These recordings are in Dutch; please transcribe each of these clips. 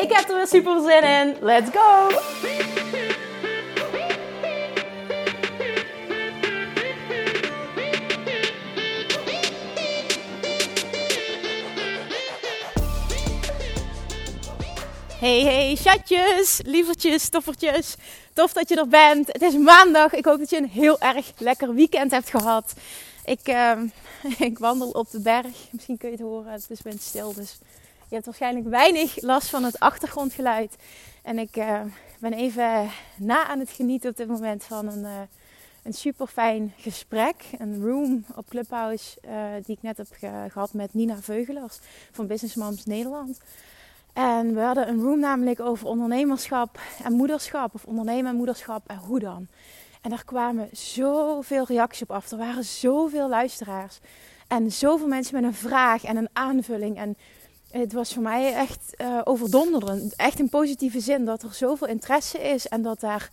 Ik heb er weer super zin in. Let's go! Hey, hey, chatjes, lievertjes, toffertjes. Tof dat je er bent. Het is maandag. Ik hoop dat je een heel erg lekker weekend hebt gehad. Ik, uh, ik wandel op de berg. Misschien kun je het horen. Het is windstil, dus je hebt waarschijnlijk weinig last van het achtergrondgeluid. En ik uh, ben even na aan het genieten op dit moment van een, uh, een super fijn gesprek. Een room op Clubhouse uh, die ik net heb ge gehad met Nina Veugelers van Business Moms Nederland. En we hadden een room namelijk over ondernemerschap en moederschap. Of ondernemen en moederschap en hoe dan. En daar kwamen zoveel reacties op af. Er waren zoveel luisteraars. En zoveel mensen met een vraag en een aanvulling. En het was voor mij echt uh, overdonderend. Echt in positieve zin dat er zoveel interesse is. En dat daar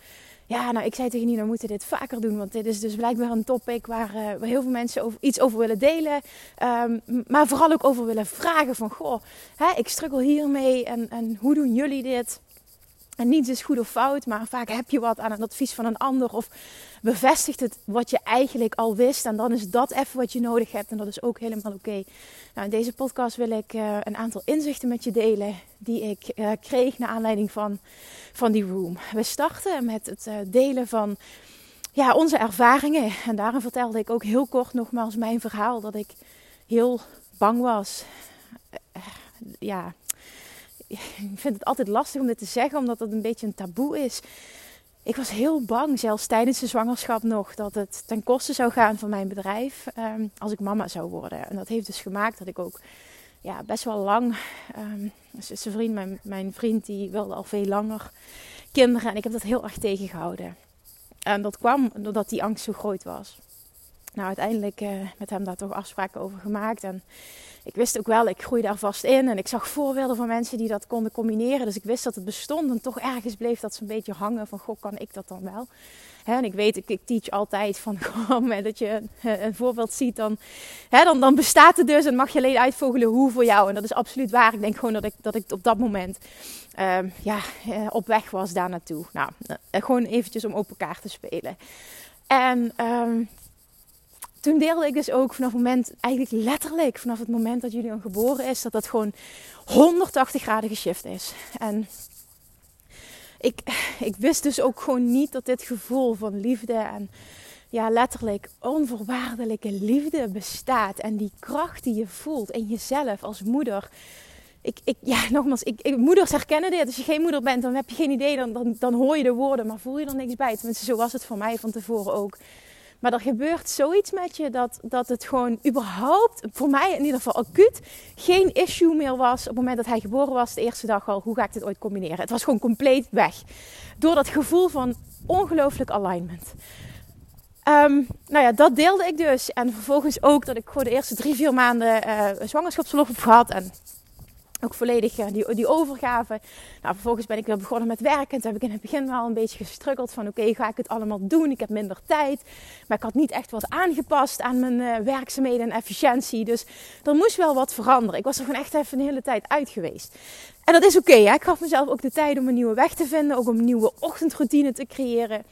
ja, nou, ik zei tegen Nina, we moeten dit vaker doen. Want dit is dus blijkbaar een topic waar, waar heel veel mensen iets over willen delen. Um, maar vooral ook over willen vragen van, goh, hè, ik struggle hiermee en, en hoe doen jullie dit? En niets is goed of fout, maar vaak heb je wat aan het advies van een ander. Of bevestigt het wat je eigenlijk al wist. En dan is dat even wat je nodig hebt. En dat is ook helemaal oké. Nou, in deze podcast wil ik uh, een aantal inzichten met je delen. Die ik uh, kreeg naar aanleiding van, van die room. We starten met het uh, delen van ja, onze ervaringen. En daarin vertelde ik ook heel kort nogmaals mijn verhaal. Dat ik heel bang was. ja, ik vind het altijd lastig om dit te zeggen, omdat het een beetje een taboe is. Ik was heel bang, zelfs tijdens de zwangerschap nog, dat het ten koste zou gaan van mijn bedrijf um, als ik mama zou worden. En dat heeft dus gemaakt dat ik ook ja, best wel lang. Um, zijn vriend, mijn, mijn vriend, die wilde al veel langer kinderen. En ik heb dat heel erg tegengehouden. En dat kwam doordat die angst zo groot was. Nou, uiteindelijk uh, met hem daar toch afspraken over gemaakt. En ik wist ook wel, ik groeide daar vast in. En ik zag voorbeelden van mensen die dat konden combineren. Dus ik wist dat het bestond. En toch ergens bleef dat zo'n beetje hangen van, goh, kan ik dat dan wel? En ik weet, ik, teach altijd van, goh, dat je een, een voorbeeld ziet, dan, dan, dan bestaat het dus. En mag je alleen uitvogelen hoe voor jou. En dat is absoluut waar. Ik denk gewoon dat ik, dat ik op dat moment uh, ja, op weg was daar naartoe. Nou, gewoon eventjes om open kaart te spelen. En... Um, toen deelde ik dus ook vanaf het moment, eigenlijk letterlijk vanaf het moment dat Julian geboren is, dat dat gewoon 180 graden geshift is. En ik, ik wist dus ook gewoon niet dat dit gevoel van liefde en ja, letterlijk onvoorwaardelijke liefde bestaat. En die kracht die je voelt in jezelf als moeder. Ik, ik, ja, nogmaals, ik, ik, moeders herkennen dit. Als je geen moeder bent, dan heb je geen idee. Dan, dan, dan hoor je de woorden, maar voel je er niks bij. Tenminste, zo was het voor mij van tevoren ook. Maar er gebeurt zoiets met je dat, dat het gewoon überhaupt, voor mij in ieder geval acuut, geen issue meer was. Op het moment dat hij geboren was, de eerste dag al, hoe ga ik dit ooit combineren? Het was gewoon compleet weg. Door dat gevoel van ongelooflijk alignment. Um, nou ja, dat deelde ik dus. En vervolgens ook dat ik gewoon de eerste drie, vier maanden uh, zwangerschapsverlof heb gehad. En ook volledig uh, die, die overgave. Nou, vervolgens ben ik weer begonnen met werken. Toen heb ik in het begin wel een beetje gestruggeld van oké, ga ik het allemaal doen? Ik heb minder tijd. Maar ik had niet echt wat aangepast aan mijn uh, werkzaamheden en efficiëntie. Dus er moest wel wat veranderen. Ik was er gewoon echt even een hele tijd uit geweest. En dat is oké. Ik gaf mezelf ook de tijd om een nieuwe weg te vinden. Ook om een nieuwe ochtendroutine te creëren.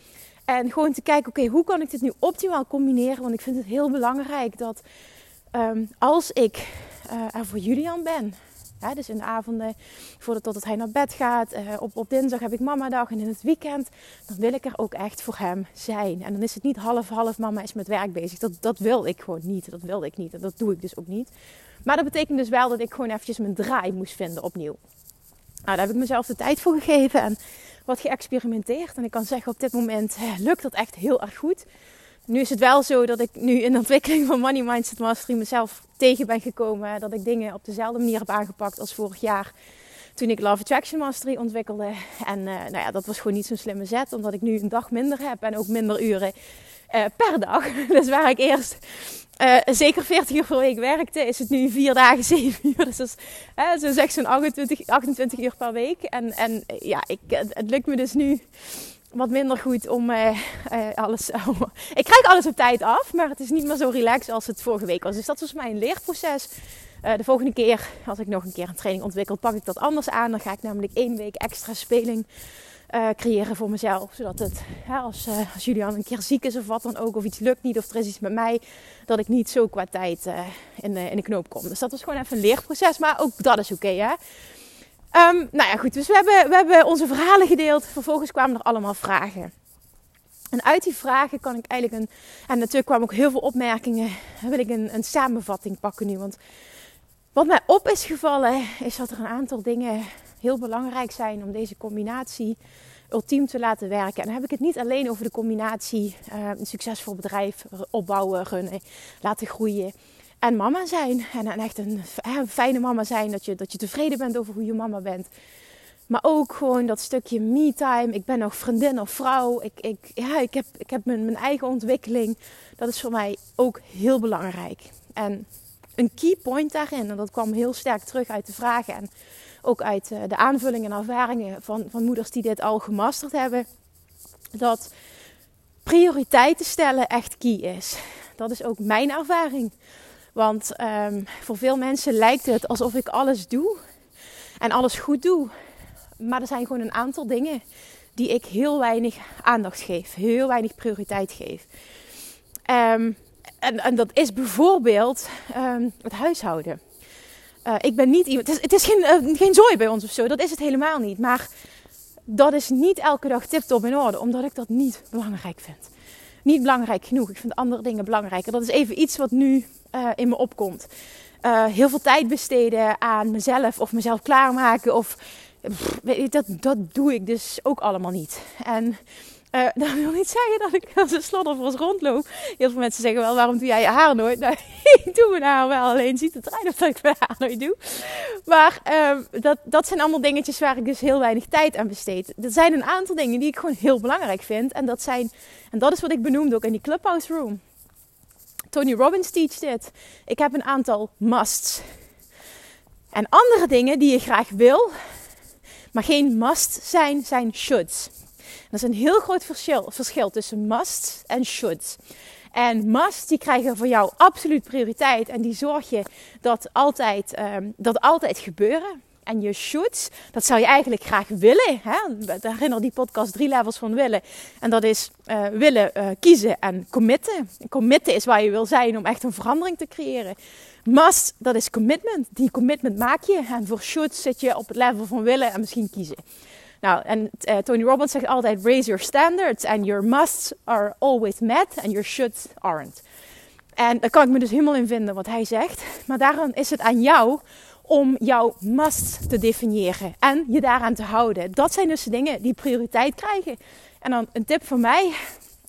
En gewoon te kijken, oké, hoe kan ik dit nu optimaal combineren? Want ik vind het heel belangrijk dat um, als ik uh, er voor Julian ben Dus in de avonden, voordat tot hij naar bed gaat. Uh, op, op dinsdag heb ik mamadag en in het weekend. Dan wil ik er ook echt voor hem zijn. En dan is het niet half-half mama is met werk bezig. Dat, dat wil ik gewoon niet. Dat wilde ik niet. En dat doe ik dus ook niet. Maar dat betekent dus wel dat ik gewoon eventjes mijn draai moest vinden opnieuw. Nou, daar heb ik mezelf de tijd voor gegeven en wat geëxperimenteerd. En ik kan zeggen, op dit moment hè, lukt dat echt heel erg goed. Nu is het wel zo dat ik nu in de ontwikkeling van Money Mindset Mastery mezelf tegen ben gekomen. Dat ik dingen op dezelfde manier heb aangepakt als vorig jaar. toen ik Love Attraction Mastery ontwikkelde. En uh, nou ja, dat was gewoon niet zo'n slimme zet, omdat ik nu een dag minder heb en ook minder uren uh, per dag. Dus waar ik eerst uh, zeker 40 uur per week werkte, is het nu 4 dagen 7 uur. Dus dat is, zo zeg zo'n 28, 28 uur per week. En, en ja, ik, het lukt me dus nu wat minder goed om uh, uh, alles. ik krijg alles op tijd af, maar het is niet meer zo relaxed als het vorige week was. Dus dat was voor mij een leerproces. Uh, de volgende keer, als ik nog een keer een training ontwikkel, pak ik dat anders aan. Dan ga ik namelijk één week extra speling creëren voor mezelf. Zodat het, als, als Julian een keer ziek is of wat dan ook, of iets lukt niet, of er is iets met mij, dat ik niet zo qua tijd in, in de knoop kom. Dus dat was gewoon even een leerproces. Maar ook dat is oké, hè. Um, nou ja, goed. Dus we hebben, we hebben onze verhalen gedeeld. Vervolgens kwamen er allemaal vragen. En uit die vragen kan ik eigenlijk een. En natuurlijk kwamen ook heel veel opmerkingen. Wil ik een, een samenvatting pakken nu. Want wat mij op is gevallen, is dat er een aantal dingen heel belangrijk zijn om deze combinatie ultiem te laten werken. En dan heb ik het niet alleen over de combinatie uh, een succesvol bedrijf opbouwen, runnen, laten groeien en mama zijn. En, echt een, een, fijne mama zijn. Dat je, dat je tevreden bent over hoe je mama bent. Maar ook gewoon dat stukje me-time. Ik ben nog vriendin of vrouw. Ik, ik, ja, ik heb, ik heb mijn, mijn eigen ontwikkeling. Dat is voor mij ook heel belangrijk. En een key point daarin, en dat kwam heel sterk terug uit de vragen en ook uit eh, de aanvullingen en ervaringen van, van moeders die dit al gemasterd hebben, dat prioriteiten stellen echt key is. Dat is ook mijn ervaring. Want um, voor veel mensen lijkt het alsof ik alles doe en alles goed doe. Maar er zijn gewoon een aantal dingen die ik heel weinig aandacht geef, heel weinig prioriteit geef. Um, en, en, dat is bijvoorbeeld um, het huishouden. Uh, ik ben niet iemand. Het is, geen, uh, geen zooi bij ons of zo, dat is het helemaal niet. Maar dat is niet elke dag tip-top in orde, omdat ik dat niet belangrijk vind. Niet belangrijk genoeg. Ik vind andere dingen belangrijker. Dat is even iets wat nu uh, in me opkomt. Uh, heel veel tijd besteden aan mezelf of mezelf klaarmaken. Of weet je, dat, dat doe ik dus ook allemaal niet. En uh, dat wil niet zeggen dat ik als een sloddervos rondloop. Heel veel mensen zeggen wel, waarom doe jij je haar nooit? Nou, ik doe mijn haar wel, alleen ziet het eruit of dat ik mijn haar nooit doe. Maar uh, dat, dat zijn allemaal dingetjes waar ik dus heel weinig tijd aan besteed. Er zijn een aantal dingen die ik gewoon heel belangrijk vind. En dat zijn, en dat is wat ik benoemde ook in die Clubhouse Room. Tony Robbins teach dit. Ik heb een aantal musts. En andere dingen die je graag wil, maar geen must zijn, zijn shoulds. Dat is een heel groot verschil, verschil tussen must en shoulds. En must, die krijgen voor jou absoluut prioriteit. En die zorg je dat altijd, um, dat altijd gebeuren. En je should, dat zou je eigenlijk graag willen. Hè? Herinner die podcast drie levels van willen. En dat is uh, willen uh, kiezen en committen. Committen is waar je wil zijn om echt een verandering te creëren. Must, dat is commitment. Die commitment maak je. En voor should zit je op het level van willen en misschien kiezen. Nou, en uh, Tony Robbins zegt altijd: raise your standards. And your musts are always met. And your shoulds aren't. En daar kan ik me dus helemaal in vinden wat hij zegt. Maar daarom is het aan jou om jouw must te definiëren en je daaraan te houden. Dat zijn dus dingen die prioriteit krijgen. En dan een tip van mij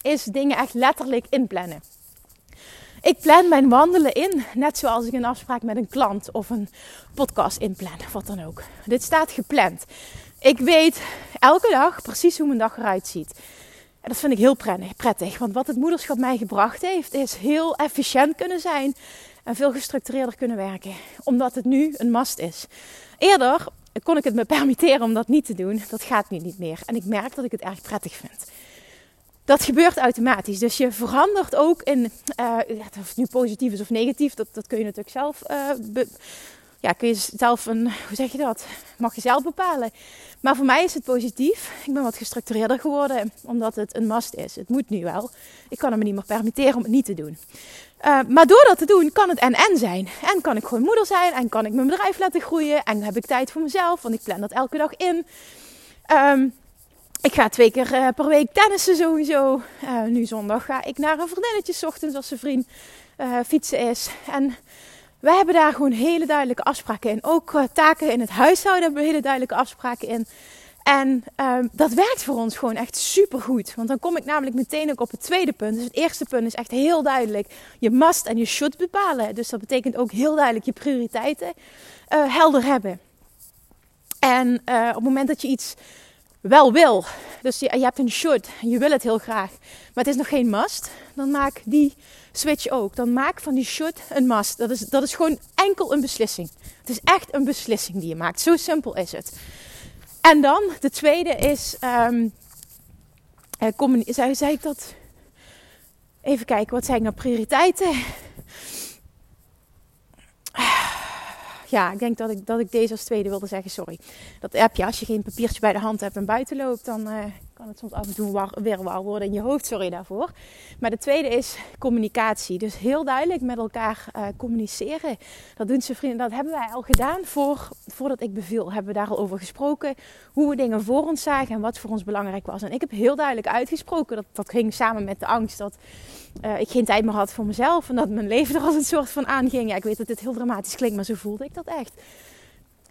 is dingen echt letterlijk inplannen. Ik plan mijn wandelen in, net zoals ik een afspraak met een klant of een podcast inplan, of wat dan ook. Dit staat gepland. Ik weet elke dag precies hoe mijn dag eruit ziet. En dat vind ik heel prettig, want wat het moederschap mij gebracht heeft, is heel efficiënt kunnen zijn en veel gestructureerder kunnen werken. Omdat het nu een must is. Eerder kon ik het me permitteren om dat niet te doen. Dat gaat nu niet meer. En ik merk dat ik het erg prettig vind. Dat gebeurt automatisch. Dus je verandert ook in, uh, of het nu positief is of negatief, dat, dat kun je natuurlijk zelf uh, ja, kun je zelf een, hoe zeg je dat? Mag je zelf bepalen. Maar voor mij is het positief. Ik ben wat gestructureerder geworden, omdat het een must is. Het moet nu wel. Ik kan het me niet meer permitteren om het niet te doen. Uh, maar door dat te doen kan het en-en zijn. En kan ik gewoon moeder zijn en kan ik mijn bedrijf laten groeien. En heb ik tijd voor mezelf, want ik plan dat elke dag in. Um, ik ga twee keer uh, per week tennissen sowieso. Uh, nu zondag ga ik naar een vriendinnetje ochtends als zijn vriend fietsen is. En wij hebben daar gewoon hele duidelijke afspraken in. Ook uh, taken in het huishouden hebben we hele duidelijke afspraken in. En um, dat werkt voor ons gewoon echt super goed. Want dan kom ik namelijk meteen ook op het tweede punt. Dus het eerste punt is echt heel duidelijk. Je must en je should bepalen. Dus dat betekent ook heel duidelijk je prioriteiten uh, helder hebben. En uh, op het moment dat je iets wel wil, dus je, hebt een should je wil het heel graag, maar het is nog geen must, dan maak die switch ook. Dan maak van die should een must. Dat is, dat is gewoon enkel een beslissing. Het is echt een beslissing die je maakt. Zo simpel is het. En dan, de tweede is, um, zei, zei ik dat? Even kijken, wat zijn nou prioriteiten? Ja, ik denk dat ik, dat ik deze als tweede wilde zeggen. Sorry. Dat appje, als je geen papiertje bij de hand hebt en buiten loopt, dan uh, kan het soms af en toe weer war worden in je hoofd. Sorry daarvoor. Maar de tweede is communicatie. Dus heel duidelijk met elkaar uh, communiceren. Dat doen ze vrienden. Dat hebben wij al gedaan voor, voordat ik beviel. Hebben we daar al over gesproken. Hoe we dingen voor ons zagen en wat voor ons belangrijk was. En ik heb heel duidelijk uitgesproken. Dat, dat ging samen met de angst dat uh, ik geen tijd meer had voor mezelf. En dat mijn leven er als een soort van aanging. Ja, ik weet dat dit heel dramatisch klinkt, maar zo voelde ik dat echt.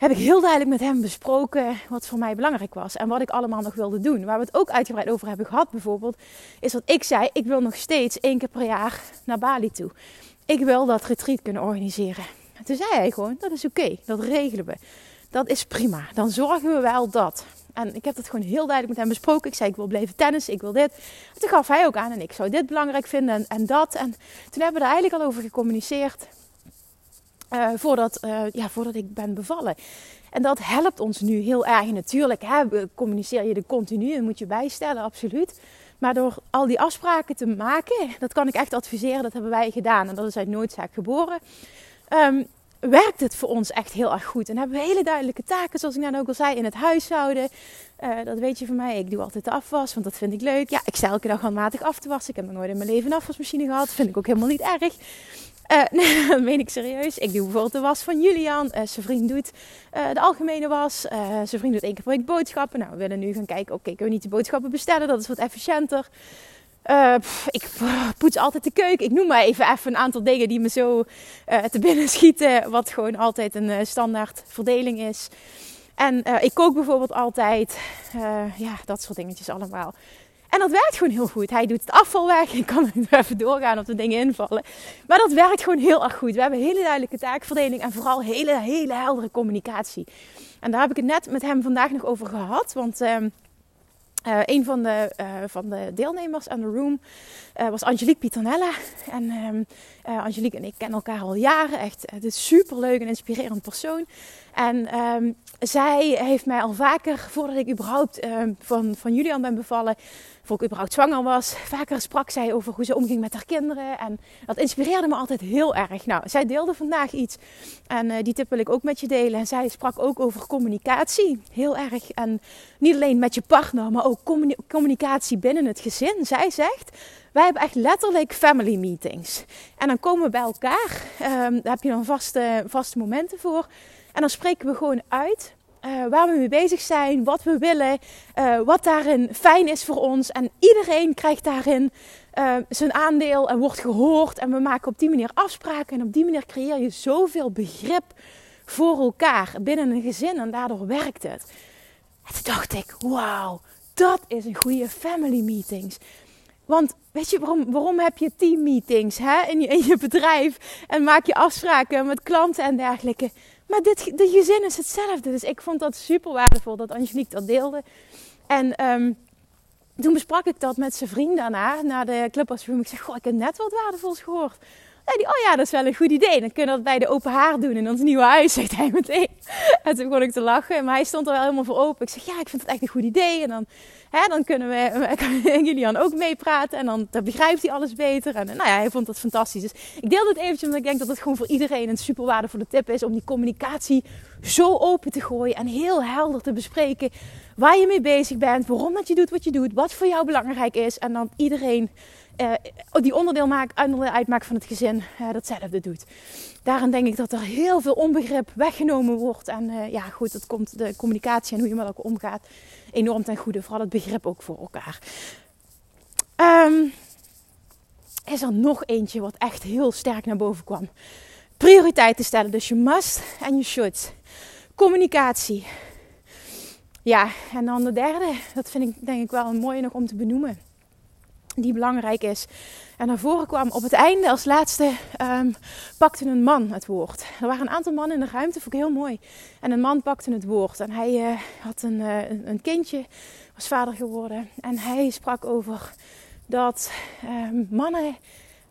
Heb ik heel duidelijk met hem besproken wat voor mij belangrijk was. En wat ik allemaal nog wilde doen. Waar we het ook uitgebreid over hebben gehad bijvoorbeeld. Is dat ik zei, ik wil nog steeds één keer per jaar naar Bali toe. Ik wil dat retreat kunnen organiseren. En toen zei hij gewoon, dat is oké, dat regelen we. Dat is prima. Dan zorgen we wel dat. En ik heb dat gewoon heel duidelijk met hem besproken. Ik zei, ik wil blijven tennis, ik wil dit. En toen gaf hij ook aan en ik zou dit belangrijk vinden en, en dat. En toen hebben we er eigenlijk al over gecommuniceerd. Uh, voordat, uh, ja, voordat ik ben bevallen. En dat helpt ons nu heel erg. Natuurlijk hè, communiceer je de continu en moet je bijstellen, absoluut. Maar door al die afspraken te maken, dat kan ik echt adviseren, dat hebben wij gedaan. En dat is uit noodzaak geboren. Um, werkt het voor ons echt heel erg goed. En hebben we hele duidelijke taken, zoals ik net ook al zei, in het huishouden. Uh, dat weet je van mij. Ik doe altijd de afwas, want dat vind ik leuk. Ja, ik sta elke dag handmatig af te wassen. Ik heb nog nooit in mijn leven een afwasmachine gehad. Dat vind ik ook helemaal niet erg. Uh, nee, dat meen ik serieus. Ik doe bijvoorbeeld de was van Julian. Uh, zijn vriend doet uh, de algemene was. zijn vriend doet één keer per week boodschappen. Nou, we willen nu gaan kijken, oké, kunnen we niet de boodschappen bestellen? Dat is wat efficiënter. Ik poets altijd de keuken. Ik noem maar even, even een aantal dingen die me zo te binnen schieten. Wat gewoon altijd een standaard verdeling is. En ik kook bijvoorbeeld altijd. ja, dat soort dingetjes allemaal. En dat werkt gewoon heel goed. Hij doet het afval weg. Ik kan even doorgaan op de dingen invallen. Maar dat werkt gewoon heel erg goed. We hebben hele duidelijke taakverdeling en vooral hele, hele heldere communicatie. En daar heb ik het net met hem vandaag nog over gehad. Want ehm, uh, een van de, uh, van de deelnemers aan de room uh, was Angelique Pitanella. En um, Angelique en ik kennen elkaar al jaren. Echt, het is super leuk en inspirerend persoon. En um, zij heeft mij al vaker, voordat ik überhaupt van, van Julian ben bevallen, voor ik überhaupt zwanger was, vaker sprak zij over hoe ze omging met haar kinderen. En dat inspireerde me altijd heel erg. Nou, zij deelde vandaag iets en uh, die tip wil ik ook met je delen. En zij sprak ook over communicatie, heel erg. En niet alleen met je partner, maar ook communicatie binnen het gezin. Zij zegt, wij hebben echt letterlijk family meetings. En dan komen we bij elkaar, um, daar heb je dan vaste, vaste momenten voor. En dan spreken we gewoon uit uh, waar we mee bezig zijn, wat we willen, uh, wat daarin fijn is voor ons. En iedereen krijgt daarin uh, zijn aandeel en wordt gehoord. En we maken op die manier afspraken. En op die manier creëer je zoveel begrip voor elkaar binnen een gezin. En daardoor werkt het. En toen dacht ik, wauw, dat is een goede family meetings. Want weet je, waarom, waarom heb je team meetings hè? In, in je bedrijf? En maak je afspraken met klanten en dergelijke. Maar dit, de gezin is hetzelfde. Dus ik vond dat super waardevol dat Angelique dat deelde. En um, toen besprak ik dat met zijn vriend daarna, na de clubasroom. Ik zeg, goh, ik heb net wat waardevols gehoord. Zei oh ja, dat is wel een goed idee. Dan kunnen we dat bij de open haar doen in ons nieuwe huis, zegt hij meteen. En toen begon ik te lachen, maar hij stond er wel helemaal voor open. Ik zeg, ja, ik vind het echt een goed idee. En dan, hè, dan kunnen we, kan Julian ook meepraten. En dan, dan begrijpt hij alles beter. En nou ja, hij vond dat fantastisch. Dus ik deel dit eventjes, omdat ik denk dat het gewoon voor iedereen een super waardevolle tip is. Om die communicatie zo open te gooien en heel helder te bespreken. Waar je mee bezig bent, waarom dat je doet wat je doet, wat voor jou belangrijk is. En dan iedereen uh, die onderdeel, maakt, onderdeel uitmaakt van het gezin, uh, datzelfde doet. Daarin denk ik dat er heel veel onbegrip weggenomen wordt. En uh, ja, goed, dat komt de communicatie en hoe je met elkaar omgaat enorm ten goede. Vooral het begrip ook voor elkaar. Um, is er nog eentje wat echt heel sterk naar boven kwam. Prioriteiten stellen. Dus je must en je should. Communicatie. Ja, en dan de derde. Dat vind ik denk ik wel een mooie nog om te benoemen die belangrijk is. En naar voren kwam op het einde als laatste um, pakte een man het woord. Er waren een aantal mannen in de ruimte, vond ik heel mooi. En een man pakte het woord. En hij uh, had een, uh, een kindje, was vader geworden. En hij sprak over dat um, mannen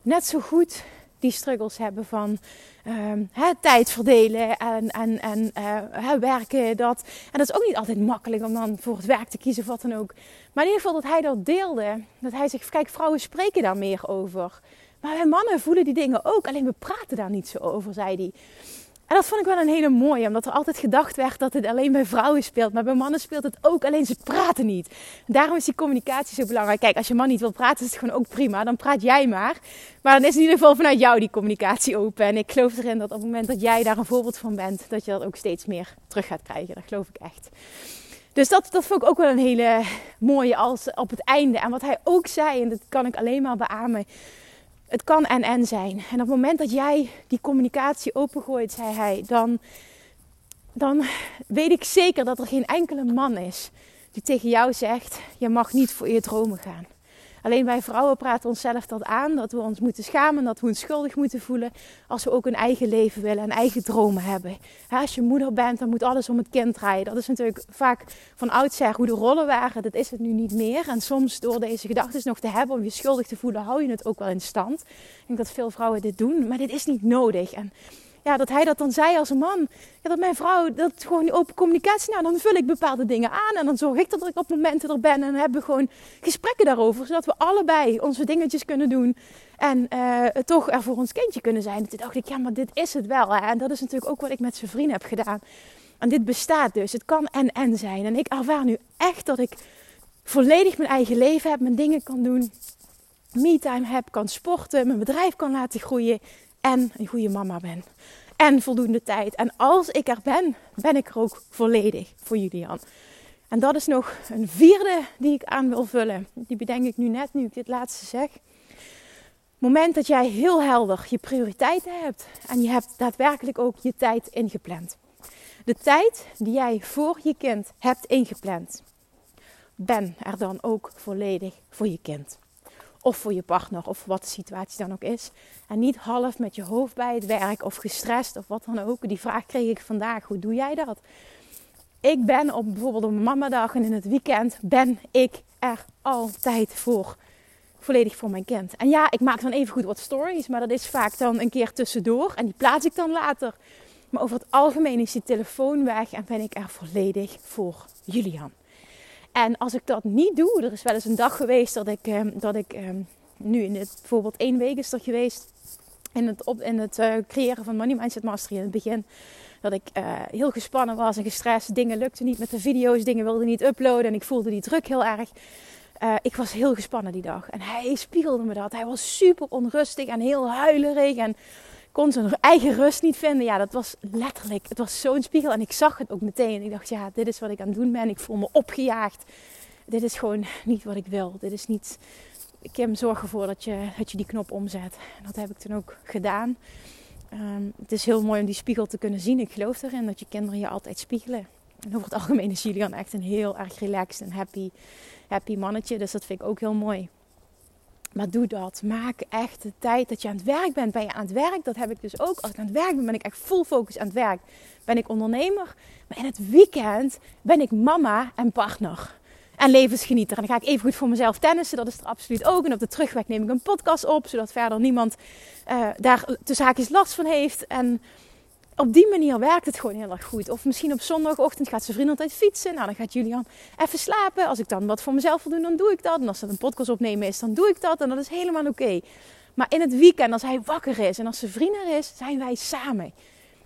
net zo goed die struggles hebben van um, tijd verdelen en, en, en uh, werken. Dat. En dat is ook niet altijd makkelijk om dan voor het werk te kiezen of wat dan ook. Maar in ieder geval dat hij dat deelde. Dat hij zegt, kijk, vrouwen spreken daar meer over. Maar wij mannen voelen die dingen ook. Alleen we praten daar niet zo over, zei hij. En dat vond ik wel een hele mooie, omdat er altijd gedacht werd dat het alleen bij vrouwen speelt. Maar bij mannen speelt het ook, alleen ze praten niet. Daarom is die communicatie zo belangrijk. Kijk, als je man niet wil praten, is het gewoon ook prima. Dan praat jij maar. Maar dan is in ieder geval vanuit jou die communicatie open. En ik geloof erin dat op het moment dat jij daar een voorbeeld van bent, dat je dat ook steeds meer terug gaat krijgen. Dat geloof ik echt. Dus dat, dat vond ik ook wel een hele mooie als op het einde. En wat hij ook zei, en dat kan ik alleen maar beamen het kan en en zijn. En op het moment dat jij die communicatie opengooit, zei hij, dan, dan weet ik zeker dat er geen enkele man is die tegen jou zegt: je mag niet voor je dromen gaan. Alleen wij vrouwen praten onszelf dat aan, dat we ons moeten schamen, dat we ons schuldig moeten voelen als we ook een eigen leven willen en eigen dromen hebben. als je moeder bent, dan moet alles om het kind draaien. Dat is natuurlijk vaak van oudsher hoe de rollen waren. Dat is het nu niet meer. En soms door deze gedachten nog te hebben om je schuldig te voelen, hou je het ook wel in stand. Ik denk dat veel vrouwen dit doen, maar dit is niet nodig. En ja, dat hij dat dan zei als een man. Ja, dat mijn vrouw, dat gewoon open communicatie. Nou, dan vul ik bepaalde dingen aan. En dan zorg ik dat ik op momenten er ben. En hebben we gewoon gesprekken daarover. Zodat we allebei onze dingetjes kunnen doen. En uh, toch er voor ons kindje kunnen zijn. En toen dacht ik, ja, maar dit is het wel. Hè? En dat is natuurlijk ook wat ik met zijn vriend heb gedaan. En dit bestaat dus. Het kan en en zijn. En ik ervaar nu echt dat ik volledig mijn eigen leven heb. Mijn dingen kan doen. Me-time heb, kan sporten. Mijn bedrijf kan laten groeien en een goede mama ben. En voldoende tijd. En als ik er ben, ben ik er ook volledig voor Julian. En dat is nog een vierde die ik aan wil vullen. Die bedenk ik nu net, nu ik dit laatste zeg. moment dat jij heel helder je prioriteiten hebt. En je hebt daadwerkelijk ook je tijd ingepland. De tijd die jij voor je kind hebt ingepland. Ben er dan ook volledig voor je kind. Of voor je partner, of wat de situatie dan ook is. En niet half met je hoofd bij het werk of gestrest of wat dan ook. Die vraag kreeg ik vandaag. Hoe doe jij dat? Ik ben op bijvoorbeeld op mamadag en in het weekend ben ik er altijd voor. Volledig voor mijn kind. En ja, ik maak dan even goed wat stories, maar dat is vaak dan een keer tussendoor. En die plaats ik dan later. Maar over het algemeen is die telefoon weg en ben ik er volledig voor Julian. En als ik dat niet doe, er is wel eens een dag geweest dat ik, ehm, dat ik ehm, nu in dit, bijvoorbeeld één week is er geweest in het, op, in het uh, creëren van Money Mindset Mastery in het begin. Dat ik uh, heel gespannen was en gestrest. Dingen lukten niet met de video's, dingen wilden niet uploaden en ik voelde die druk heel erg. Uh, ik was heel gespannen die dag. En hij spiegelde me dat. Hij was super onrustig en heel huilerig. En kon zijn eigen rust niet vinden. Ja, dat was letterlijk, het was zo'n spiegel. En ik zag het ook meteen. Ik dacht, ja, dit is wat ik aan het doen ben. Ik voel me opgejaagd. Dit is gewoon niet wat ik wil. Dit is niet... Kim, zorg ervoor dat je, dat je die knop omzet. En dat heb ik toen ook gedaan. Um, het is heel mooi om die spiegel te kunnen zien. Ik geloof erin dat je kinderen je altijd spiegelen. En over het algemeen is Julian echt een heel erg relaxed en happy, happy mannetje. Dus dat vind ik ook heel mooi. Maar doe dat. Maak echt de tijd dat je aan het werk bent. Ben je aan het werk? Dat heb ik dus ook. Als ik aan het werk ben, ben ik echt full focus aan het werk. Ben ik ondernemer. Maar in het weekend ben ik mama en partner. En levensgenieter. En dan ga ik even goed voor mezelf tennissen. Dat is er absoluut ook. En op de terugweg neem ik een podcast op. Zodat verder niemand uh, daar tussen haakjes last van heeft. En op die manier werkt het gewoon heel erg goed. Of misschien op zondagochtend gaat zijn vriend altijd fietsen. Nou, dan gaat Julian even slapen. Als ik dan wat voor mezelf wil doen, dan doe ik dat. En als het een podcast opnemen is, dan doe ik dat. En dat is helemaal oké. Maar in het weekend, als hij wakker is en als zijn vriend er is, zijn wij samen.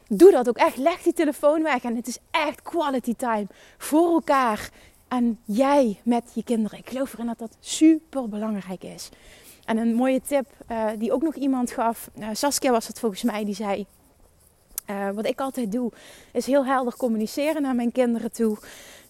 Doe dat ook echt. Leg die telefoon weg. En het is echt quality time voor elkaar. En jij met je kinderen. Ik geloof erin dat dat super belangrijk is. En een mooie tip uh, die ook nog iemand gaf. Uh, Saskia was het volgens mij. Die zei uh, wat ik altijd doe, is heel helder communiceren naar mijn kinderen toe.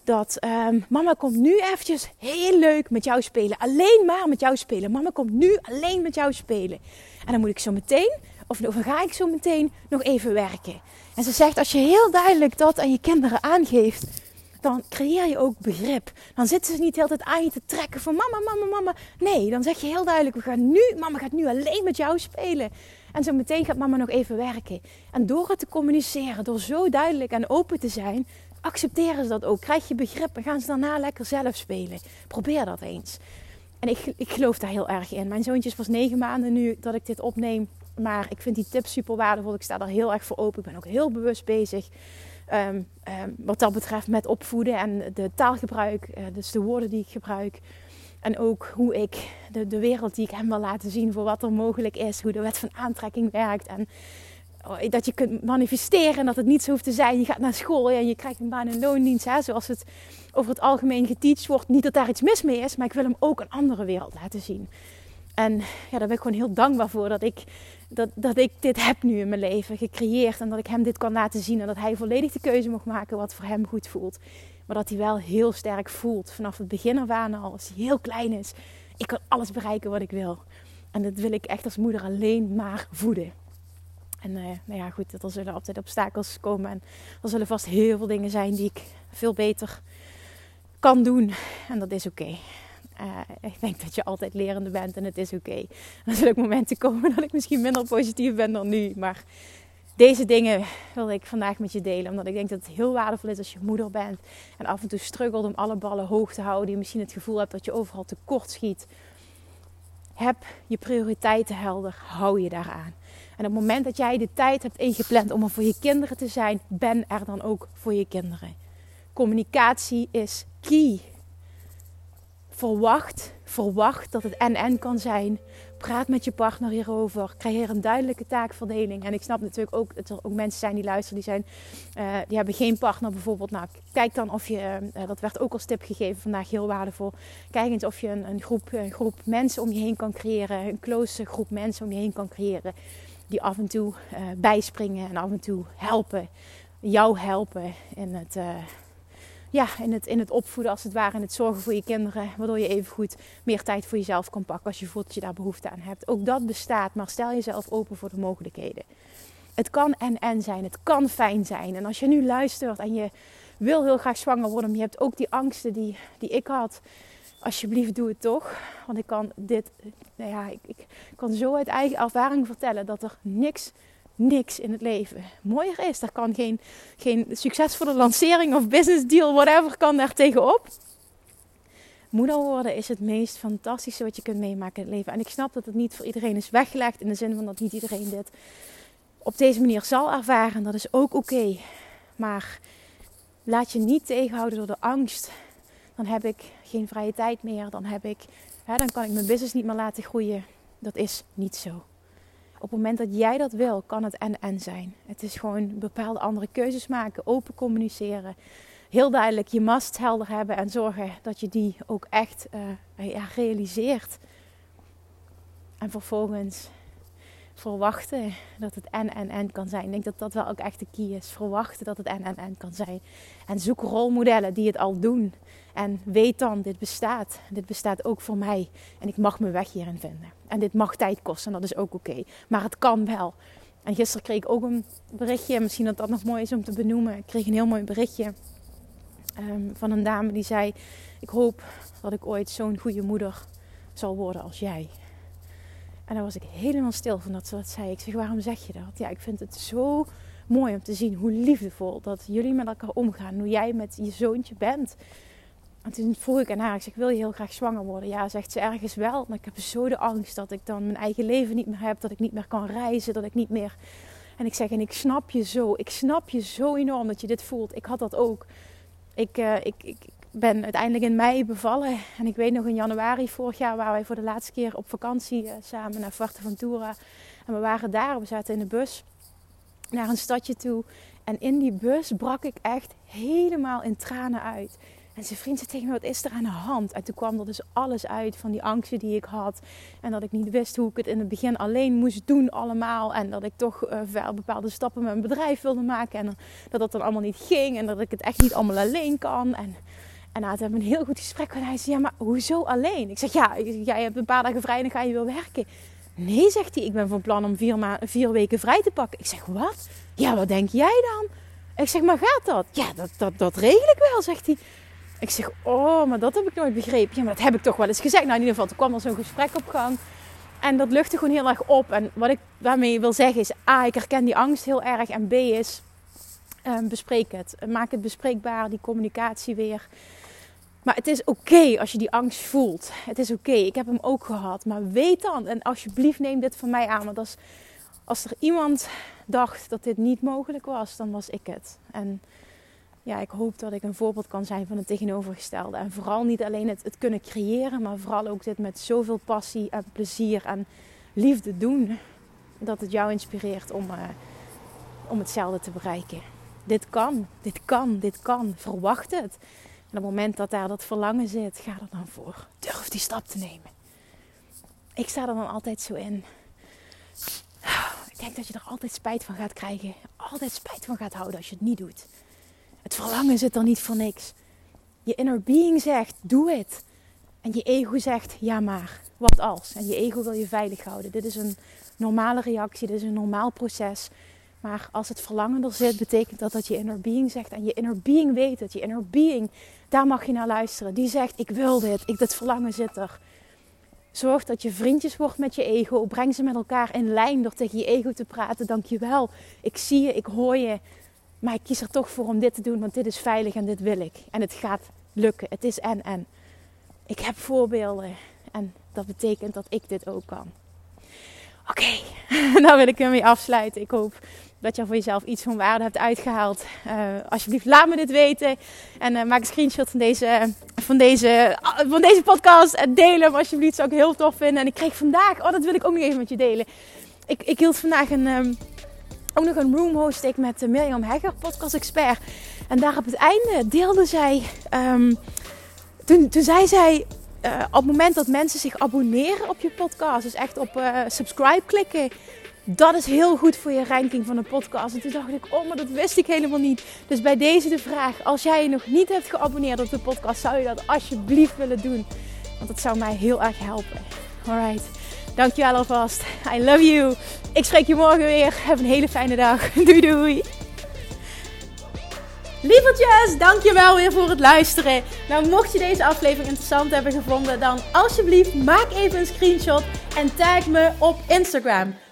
Dat um, mama komt nu eventjes heel leuk met jou spelen. Alleen maar met jou spelen. Mama komt nu alleen met jou spelen. En dan moet ik zo meteen, of, dan ga ik zo meteen nog even werken. En ze zegt, als je heel duidelijk dat aan je kinderen aangeeft, dan creëer je ook begrip. Dan zitten ze niet de tijd aan je te trekken van mama, mama, mama. Nee, dan zeg je heel duidelijk, we gaan nu, mama gaat nu alleen met jou spelen. En zo meteen gaat mama nog even werken. En door het te communiceren, door zo duidelijk en open te zijn, accepteren ze dat ook. Krijg je begrip en gaan ze daarna lekker zelf spelen. Probeer dat eens. En ik, ik geloof daar heel erg in. Mijn zoontje is pas negen maanden nu dat ik dit opneem. Maar ik vind die tips super waardevol. Ik sta daar heel erg voor open. Ik ben ook heel bewust bezig. Um, um, wat dat betreft met opvoeden en de taalgebruik. Uh, dus de woorden die ik gebruik. En ook hoe ik de, de wereld die ik hem wil laten zien voor wat er mogelijk is. Hoe de wet van aantrekking werkt. En oh, dat je kunt manifesteren en dat het niet zo hoeft te zijn. Je gaat naar school en je krijgt een baan in loondienst. Hè, zoals het over het algemeen geteacht wordt. Niet dat daar iets mis mee is, maar ik wil hem ook een andere wereld laten zien. En ja, daar ben ik gewoon heel dankbaar voor dat ik, dat, dat ik dit heb nu in mijn leven gecreëerd. En dat ik hem dit kan laten zien. En dat hij volledig de keuze mag maken wat voor hem goed voelt. Maar dat hij wel heel sterk voelt vanaf het begin af aan al. Als hij heel klein is. Ik kan alles bereiken wat ik wil. En dat wil ik echt als moeder alleen maar voeden. En uh, nou ja, goed, er zullen altijd obstakels komen. En er zullen vast heel veel dingen zijn die ik veel beter kan doen. En dat is oké. Uh, ik denk dat je altijd lerende bent en het is oké. Er zullen ook momenten komen dat ik misschien minder positief ben dan nu. Maar deze dingen wil ik vandaag met je delen. Omdat ik denk dat het heel waardevol is als je moeder bent. En af en toe struggelt om alle ballen hoog te houden. Die misschien het gevoel hebt dat je overal tekort schiet. Heb je prioriteiten helder. Hou je daaraan. En op het moment dat jij de tijd hebt ingepland om er voor je kinderen te zijn, ben er dan ook voor je kinderen. Communicatie is key. Verwacht, verwacht dat het en-en kan zijn. Praat met je partner hierover. Creëer een duidelijke taakverdeling. En ik snap natuurlijk ook dat er ook mensen zijn die luisteren, die, zijn, uh, die hebben geen partner bijvoorbeeld. Nou, kijk dan of je, uh, dat werd ook als tip gegeven vandaag, heel waardevol. Kijk eens of je een, een, groep, een groep mensen om je heen kan creëren. Een close groep mensen om je heen kan creëren. Die af en toe uh, bijspringen en af en toe helpen. Jou helpen in het ja, in, het, in het opvoeden als het ware, in het zorgen voor je kinderen. Waardoor je even goed meer tijd voor jezelf kan pakken als je voelt dat je daar behoefte aan hebt. Ook dat bestaat, maar stel jezelf open voor de mogelijkheden. Het kan en en zijn, het kan fijn zijn. En als je nu luistert en je wil heel graag zwanger worden, maar je hebt ook die angsten die, die ik had. Alsjeblieft, doe het toch. Want ik kan dit, nou ja, ik, ik kan zo uit eigen ervaring vertellen dat er niks niks in het leven mooier is. Daar kan geen, geen succesvolle lancering of business deal, whatever, kan daar tegenop. Moeder worden is het meest fantastische wat je kunt meemaken in het leven. En ik snap dat het niet voor iedereen is weggelegd. In de zin van dat niet iedereen dit op deze manier zal ervaren. Dat is ook oké. Maar laat je niet tegenhouden door de angst. Dan heb ik geen vrije tijd meer. Dan, heb ik, hè, dan kan ik mijn business niet meer laten groeien. Dat is niet zo. Op het moment dat jij dat wil, kan het en-en zijn. Het is gewoon bepaalde andere keuzes maken, open communiceren. Heel duidelijk je must helder hebben en zorgen dat je die ook echt ja, realiseert. En vervolgens verwachten dat het en en en kan zijn. Ik denk dat dat wel ook echt de key is. Verwachten dat het en en en kan zijn. En zoek rolmodellen die het al doen. En weet dan, dit bestaat. Dit bestaat ook voor mij. En ik mag mijn weg hierin vinden. En dit mag tijd kosten en dat is ook oké. Maar het kan wel. En gisteren kreeg ik ook een berichtje. Misschien dat dat nog mooi is om te benoemen. Ik kreeg een heel mooi berichtje um, van een dame die zei... Ik hoop dat ik ooit zo'n goede moeder zal worden als jij. En daar was ik helemaal stil van dat ze dat zei. Ik zeg, waarom zeg je dat? Ja, ik vind het zo mooi om te zien hoe liefdevol dat jullie met elkaar omgaan. Hoe jij met je zoontje bent. En toen vroeg ik aan haar, ik zeg, wil je heel graag zwanger worden? Ja, zegt ze ergens wel. Maar ik heb zo de angst dat ik dan mijn eigen leven niet meer heb. Dat ik niet meer kan reizen. Dat ik niet meer... En ik zeg, en ik snap je zo. Ik snap je zo enorm dat je dit voelt. Ik had dat ook. Ik, uh, ik, ik, ben uiteindelijk in mei bevallen. En ik weet nog in januari vorig jaar waren wij voor de laatste keer op vakantie uh, samen naar Fuerteventura. En we waren daar, we zaten in de bus naar een stadje toe. En in die bus brak ik echt helemaal in tranen uit. En zijn vriend zei tegen me, wat is er aan de hand? En toen kwam er dus alles uit van die angsten die ik had. En dat ik niet wist hoe ik het in het begin alleen moest doen allemaal. En dat ik toch uh, bepaalde stappen met mijn bedrijf wilde maken. En dat dat dan allemaal niet ging. En dat ik het echt niet allemaal alleen kan. En, en hebben een heel goed gesprek. En hij zei, ja, maar hoezo alleen? Ik zeg, ja, jij hebt een paar dagen vrij en dan ga je weer werken. Nee, zegt hij, ik ben van plan om vier, vier weken vrij te pakken. Ik zeg, wat? Ja, wat denk jij dan? Ik zeg, maar gaat dat? Ja, dat, dat, dat regel ik wel, zegt hij. Ik zeg, oh, maar dat heb ik nooit begrepen. Ja, maar dat heb ik toch wel eens gezegd. Nou, in ieder geval, toen kwam er zo'n gesprek op gang. En dat luchtte gewoon heel erg op. En wat ik daarmee wil zeggen is, A, ik herken die angst heel erg. En B is, um, bespreek het. Maak het bespreekbaar, die communicatie weer. Maar het is oké als je die angst voelt. Het is oké. Ik heb hem ook gehad. Maar weet dan, en alsjeblieft neem dit van mij aan. Want als, als er iemand dacht dat dit niet mogelijk was, dan was ik het. En ja, ik hoop dat ik een voorbeeld kan zijn van het tegenovergestelde. En vooral niet alleen het, het kunnen creëren, maar vooral ook dit met zoveel passie en plezier en liefde doen. Dat het jou inspireert om, uh, om hetzelfde te bereiken. Dit kan, dit kan, dit kan. Verwacht het. En op het moment dat daar dat verlangen zit, ga er dan voor. Durf die stap te nemen. Ik sta er dan altijd zo in. Ik denk dat je er altijd spijt van gaat krijgen. Altijd spijt van gaat houden als je het niet doet. Het verlangen zit er niet voor niks. Je inner being zegt, doe het. En je ego zegt, ja maar, wat als? En je ego wil je veilig houden. Dit is een normale reactie, dit is een normaal proces. Maar als het verlangen er zit, betekent dat dat je inner being zegt. En je inner being weet het. Je inner being, daar mag je naar luisteren. Die zegt, ik wil dit. Ik, dit verlangen zit er. Zorg dat je vriendjes wordt met je ego. Breng ze met elkaar in lijn door tegen je ego te praten. Dankjewel. Ik zie je, ik hoor je. Maar ik kies er toch voor om dit te doen, want dit is veilig en dit wil ik. En het gaat lukken. Het is en en. Ik heb voorbeelden en dat betekent dat ik dit ook kan. Oké, okay. nou wil ik ermee afsluiten. Ik hoop dat je voor jezelf iets van waarde hebt uitgehaald. Uh, alsjeblieft, laat me dit weten. En uh, maak een screenshot van deze, van, deze, van deze podcast. En deel hem alsjeblieft. Zou ik heel tof vinden. En ik kreeg vandaag, oh dat wil ik ook nog even met je delen. Ik, ik hield vandaag een, um, ook nog een room host met Mirjam Hegger, podcast expert. En daar op het einde deelde zij, um, toen, toen zei zij, op het moment dat mensen zich abonneren op je podcast, dus echt op subscribe klikken, dat is heel goed voor je ranking van een podcast. En toen dacht ik, oh, maar dat wist ik helemaal niet. Dus bij deze de vraag, als jij je nog niet hebt geabonneerd op de podcast, zou je dat alsjeblieft willen doen. Want dat zou mij heel erg helpen. Alright, dankjewel alvast. I love you. Ik spreek je morgen weer. Heb een hele fijne dag. Doei doei. Lievertjes, dankjewel weer voor het luisteren. Nou, mocht je deze aflevering interessant hebben gevonden, dan alsjeblieft maak even een screenshot en tag me op Instagram.